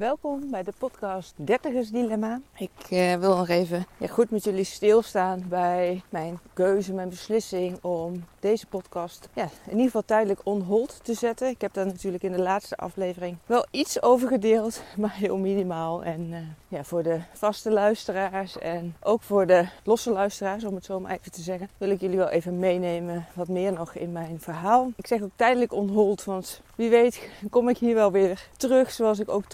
Welkom bij de podcast Dertigers Dilemma. Ik uh, wil nog even ja, goed met jullie stilstaan bij mijn keuze, mijn beslissing om deze podcast ja, in ieder geval tijdelijk on hold te zetten. Ik heb daar natuurlijk in de laatste aflevering wel iets over gedeeld, maar heel minimaal. En uh, ja, voor de vaste luisteraars en ook voor de losse luisteraars, om het zo maar even te zeggen, wil ik jullie wel even meenemen wat meer nog in mijn verhaal. Ik zeg ook tijdelijk on hold, want wie weet kom ik hier wel weer terug, zoals ik ook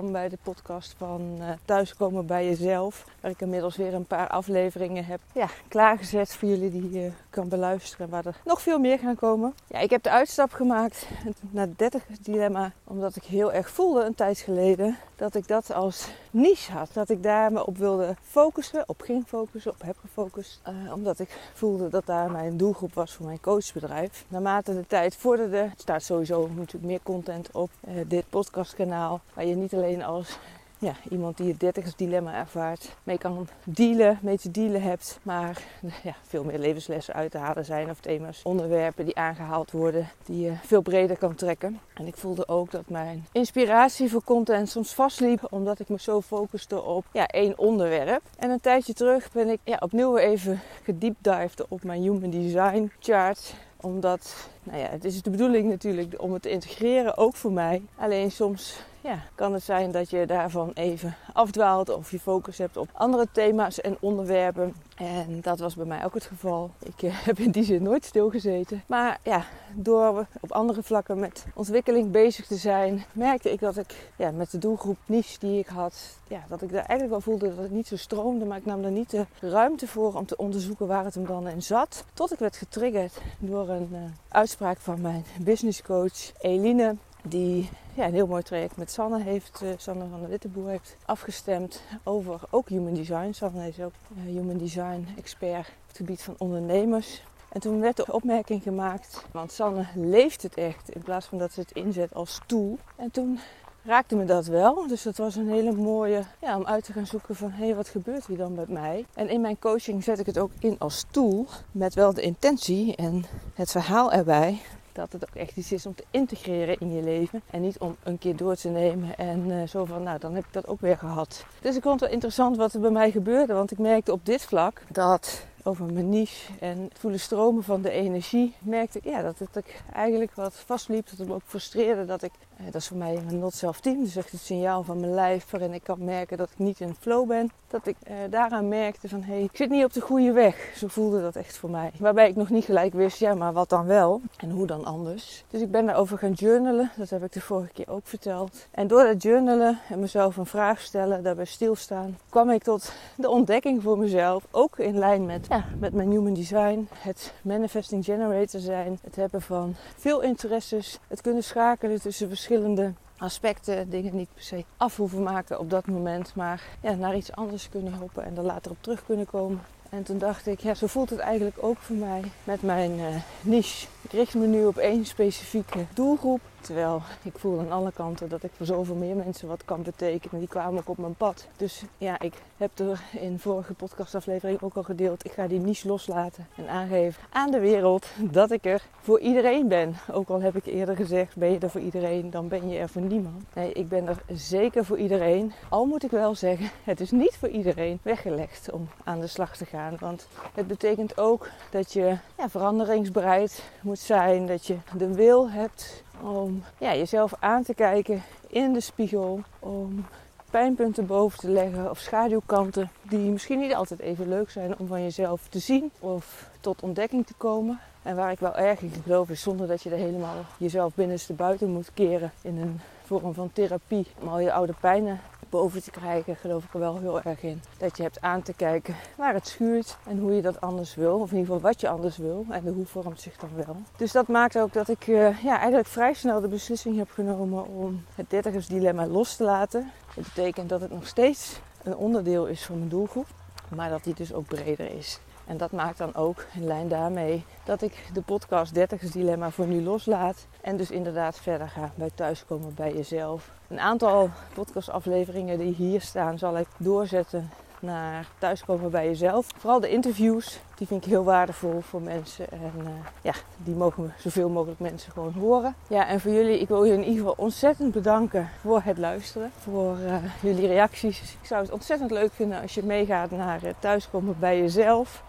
bij de podcast van uh, Thuiskomen bij Jezelf. Waar ik inmiddels weer een paar afleveringen heb ja, klaargezet voor jullie die je kan beluisteren. Waar er nog veel meer gaan komen. Ja, ik heb de uitstap gemaakt naar het 30 dilemma. Omdat ik heel erg voelde een tijd geleden dat ik dat als niche had. Dat ik daar me op wilde focussen, op ging focussen, op heb gefocust. Uh, omdat ik voelde dat daar mijn doelgroep was voor mijn coachbedrijf. Naarmate de tijd vorderde, staat sowieso natuurlijk meer content op uh, dit podcastkanaal. Waar je niet alleen als ja, iemand die het dertigers dilemma ervaart, mee kan dealen, mee te dealen hebt. Maar ja, veel meer levenslessen uit te halen zijn of thema's, onderwerpen die aangehaald worden, die je veel breder kan trekken. En ik voelde ook dat mijn inspiratie voor content soms vastliep, omdat ik me zo focuste op ja, één onderwerp. En een tijdje terug ben ik ja, opnieuw even gediepdived op mijn Human Design chart omdat, nou ja, het is de bedoeling natuurlijk om het te integreren, ook voor mij. Alleen soms ja, kan het zijn dat je daarvan even afdwaalt of je focus hebt op andere thema's en onderwerpen. En dat was bij mij ook het geval. Ik uh, heb in die zin nooit stilgezeten. Maar ja, door op andere vlakken met ontwikkeling bezig te zijn, merkte ik dat ik ja, met de doelgroep niche die ik had, ja, dat ik daar eigenlijk wel voelde dat het niet zo stroomde. Maar ik nam er niet de ruimte voor om te onderzoeken waar het hem dan in zat. Tot ik werd getriggerd door een uh, uitspraak van mijn businesscoach Eline die ja, een heel mooi traject met Sanne heeft, uh, Sanne van der Witteboer heeft afgestemd over ook human design. Sanne is ook uh, human design expert op het gebied van ondernemers. En toen werd de opmerking gemaakt, want Sanne leeft het echt in plaats van dat ze het inzet als tool. En toen raakte me dat wel. Dus dat was een hele mooie ja, om uit te gaan zoeken van hé, hey, wat gebeurt hier dan met mij? En in mijn coaching zet ik het ook in als tool met wel de intentie en het verhaal erbij dat het ook echt iets is om te integreren in je leven. En niet om een keer door te nemen en uh, zo van, nou dan heb ik dat ook weer gehad. Dus ik vond het wel interessant wat er bij mij gebeurde. Want ik merkte op dit vlak dat over mijn niche en voelen stromen van de energie, merkte ik ja, dat het eigenlijk wat vastliep. Dat het me ook frustreerde dat ik, eh, dat is voor mij een not self team, dus echt het signaal van mijn lijf waarin ik kan merken dat ik niet in flow ben. Dat ik eh, daaraan merkte van hé, hey, ik zit niet op de goede weg. Zo voelde dat echt voor mij. Waarbij ik nog niet gelijk wist, ja maar wat dan wel en hoe dan anders. Dus ik ben daarover gaan journalen, dat heb ik de vorige keer ook verteld. En door dat journalen en mezelf een vraag stellen, daarbij stilstaan, kwam ik tot de ontdekking voor mezelf, ook in lijn met ja, met mijn human design, het manifesting generator zijn, het hebben van veel interesses, het kunnen schakelen tussen verschillende aspecten, dingen niet per se af hoeven maken op dat moment, maar ja, naar iets anders kunnen helpen en er later op terug kunnen komen. En toen dacht ik, ja, zo voelt het eigenlijk ook voor mij met mijn uh, niche. Ik richt me nu op één specifieke doelgroep. Terwijl ik voel aan alle kanten dat ik voor zoveel meer mensen wat kan betekenen. Die kwamen ook op mijn pad. Dus ja, ik heb er in vorige podcastaflevering ook al gedeeld. Ik ga die niche loslaten en aangeven aan de wereld dat ik er voor iedereen ben. Ook al heb ik eerder gezegd, ben je er voor iedereen, dan ben je er voor niemand. Nee, ik ben er zeker voor iedereen. Al moet ik wel zeggen, het is niet voor iedereen weggelegd om aan de slag te gaan. Want het betekent ook dat je ja, veranderingsbereid moet zijn. Dat je de wil hebt om ja, jezelf aan te kijken in de spiegel. Om pijnpunten boven te leggen of schaduwkanten die misschien niet altijd even leuk zijn om van jezelf te zien of tot ontdekking te komen. En waar ik wel erg in geloof is zonder dat je er helemaal jezelf binnenste buiten moet keren in een vorm van therapie om al je oude pijnen boven te krijgen, geloof ik er wel heel erg in. Dat je hebt aan te kijken waar het schuurt en hoe je dat anders wil. Of in ieder geval wat je anders wil. En de hoe vormt zich dan wel. Dus dat maakt ook dat ik uh, ja, eigenlijk vrij snel de beslissing heb genomen om het dertigersdilemma los te laten. Dat betekent dat het nog steeds een onderdeel is van mijn doelgroep. Maar dat die dus ook breder is. En dat maakt dan ook in lijn daarmee dat ik de podcast 30 dilemma voor nu loslaat. En dus inderdaad verder ga bij thuiskomen bij jezelf. Een aantal podcastafleveringen die hier staan zal ik doorzetten naar thuiskomen bij jezelf. Vooral de interviews, die vind ik heel waardevol voor mensen. En uh, ja, die mogen zoveel mogelijk mensen gewoon horen. Ja, en voor jullie, ik wil je in ieder geval ontzettend bedanken voor het luisteren. Voor uh, jullie reacties. Ik zou het ontzettend leuk vinden als je meegaat naar thuiskomen bij jezelf.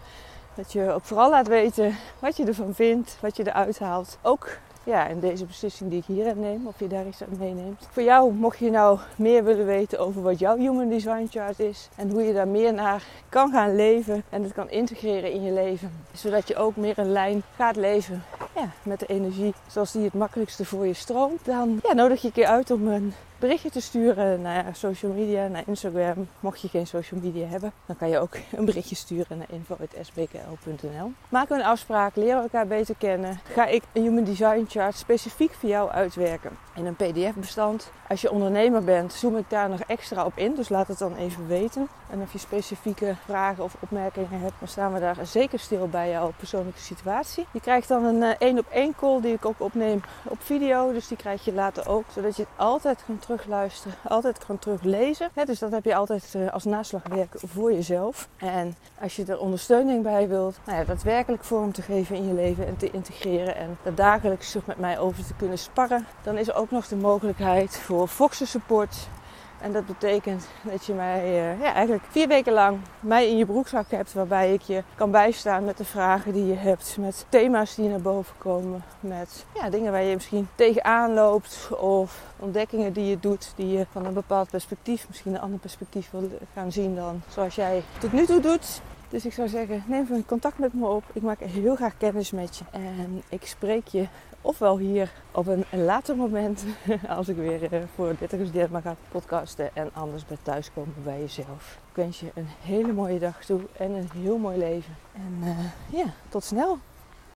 Dat je ook vooral laat weten wat je ervan vindt, wat je eruit haalt. Ook ja, in deze beslissing die ik hier neem, of je daar iets aan meeneemt. Voor jou, mocht je nou meer willen weten over wat jouw Human Design Chart is en hoe je daar meer naar kan gaan leven en het kan integreren in je leven, zodat je ook meer een lijn gaat leven ja, met de energie zoals die het makkelijkste voor je stroomt, dan ja, nodig je een keer uit om een berichtje te sturen naar social media, naar Instagram. Mocht je geen social media hebben, dan kan je ook een berichtje sturen naar info.sbkl.nl. We een afspraak, leren elkaar beter kennen. Ga ik een Human Design Chart specifiek voor jou uitwerken in een PDF-bestand. Als je ondernemer bent, zoom ik daar nog extra op in, dus laat het dan even weten. En of je specifieke vragen of opmerkingen hebt, dan staan we daar zeker stil bij jouw persoonlijke situatie. Je krijgt dan een één op één call die ik ook opneem op video, dus die krijg je later ook, zodat je het altijd kan terugluisteren, altijd kan teruglezen. dus dat heb je altijd eh, als naslagwerk voor jezelf. En als je er ondersteuning bij wilt, nou ja, daadwerkelijk vorm te geven in je leven en te integreren en er dagelijks met mij over te kunnen sparren, dan is er ook nog de mogelijkheid voor Foxen Support. En dat betekent dat je mij uh, ja, eigenlijk vier weken lang mij in je broekzak hebt. Waarbij ik je kan bijstaan met de vragen die je hebt. Met thema's die naar boven komen. Met ja, dingen waar je misschien tegenaan loopt. Of ontdekkingen die je doet. Die je van een bepaald perspectief, misschien een ander perspectief wil gaan zien dan zoals jij tot nu toe doet. Dus ik zou zeggen, neem even contact met me op. Ik maak heel graag kennis met je. En ik spreek je ofwel hier op een later moment, als ik weer uh, voor Dertigers Dilemma ga podcasten. En anders bij thuiskomen bij jezelf. Ik wens je een hele mooie dag toe en een heel mooi leven. En uh, ja, tot snel!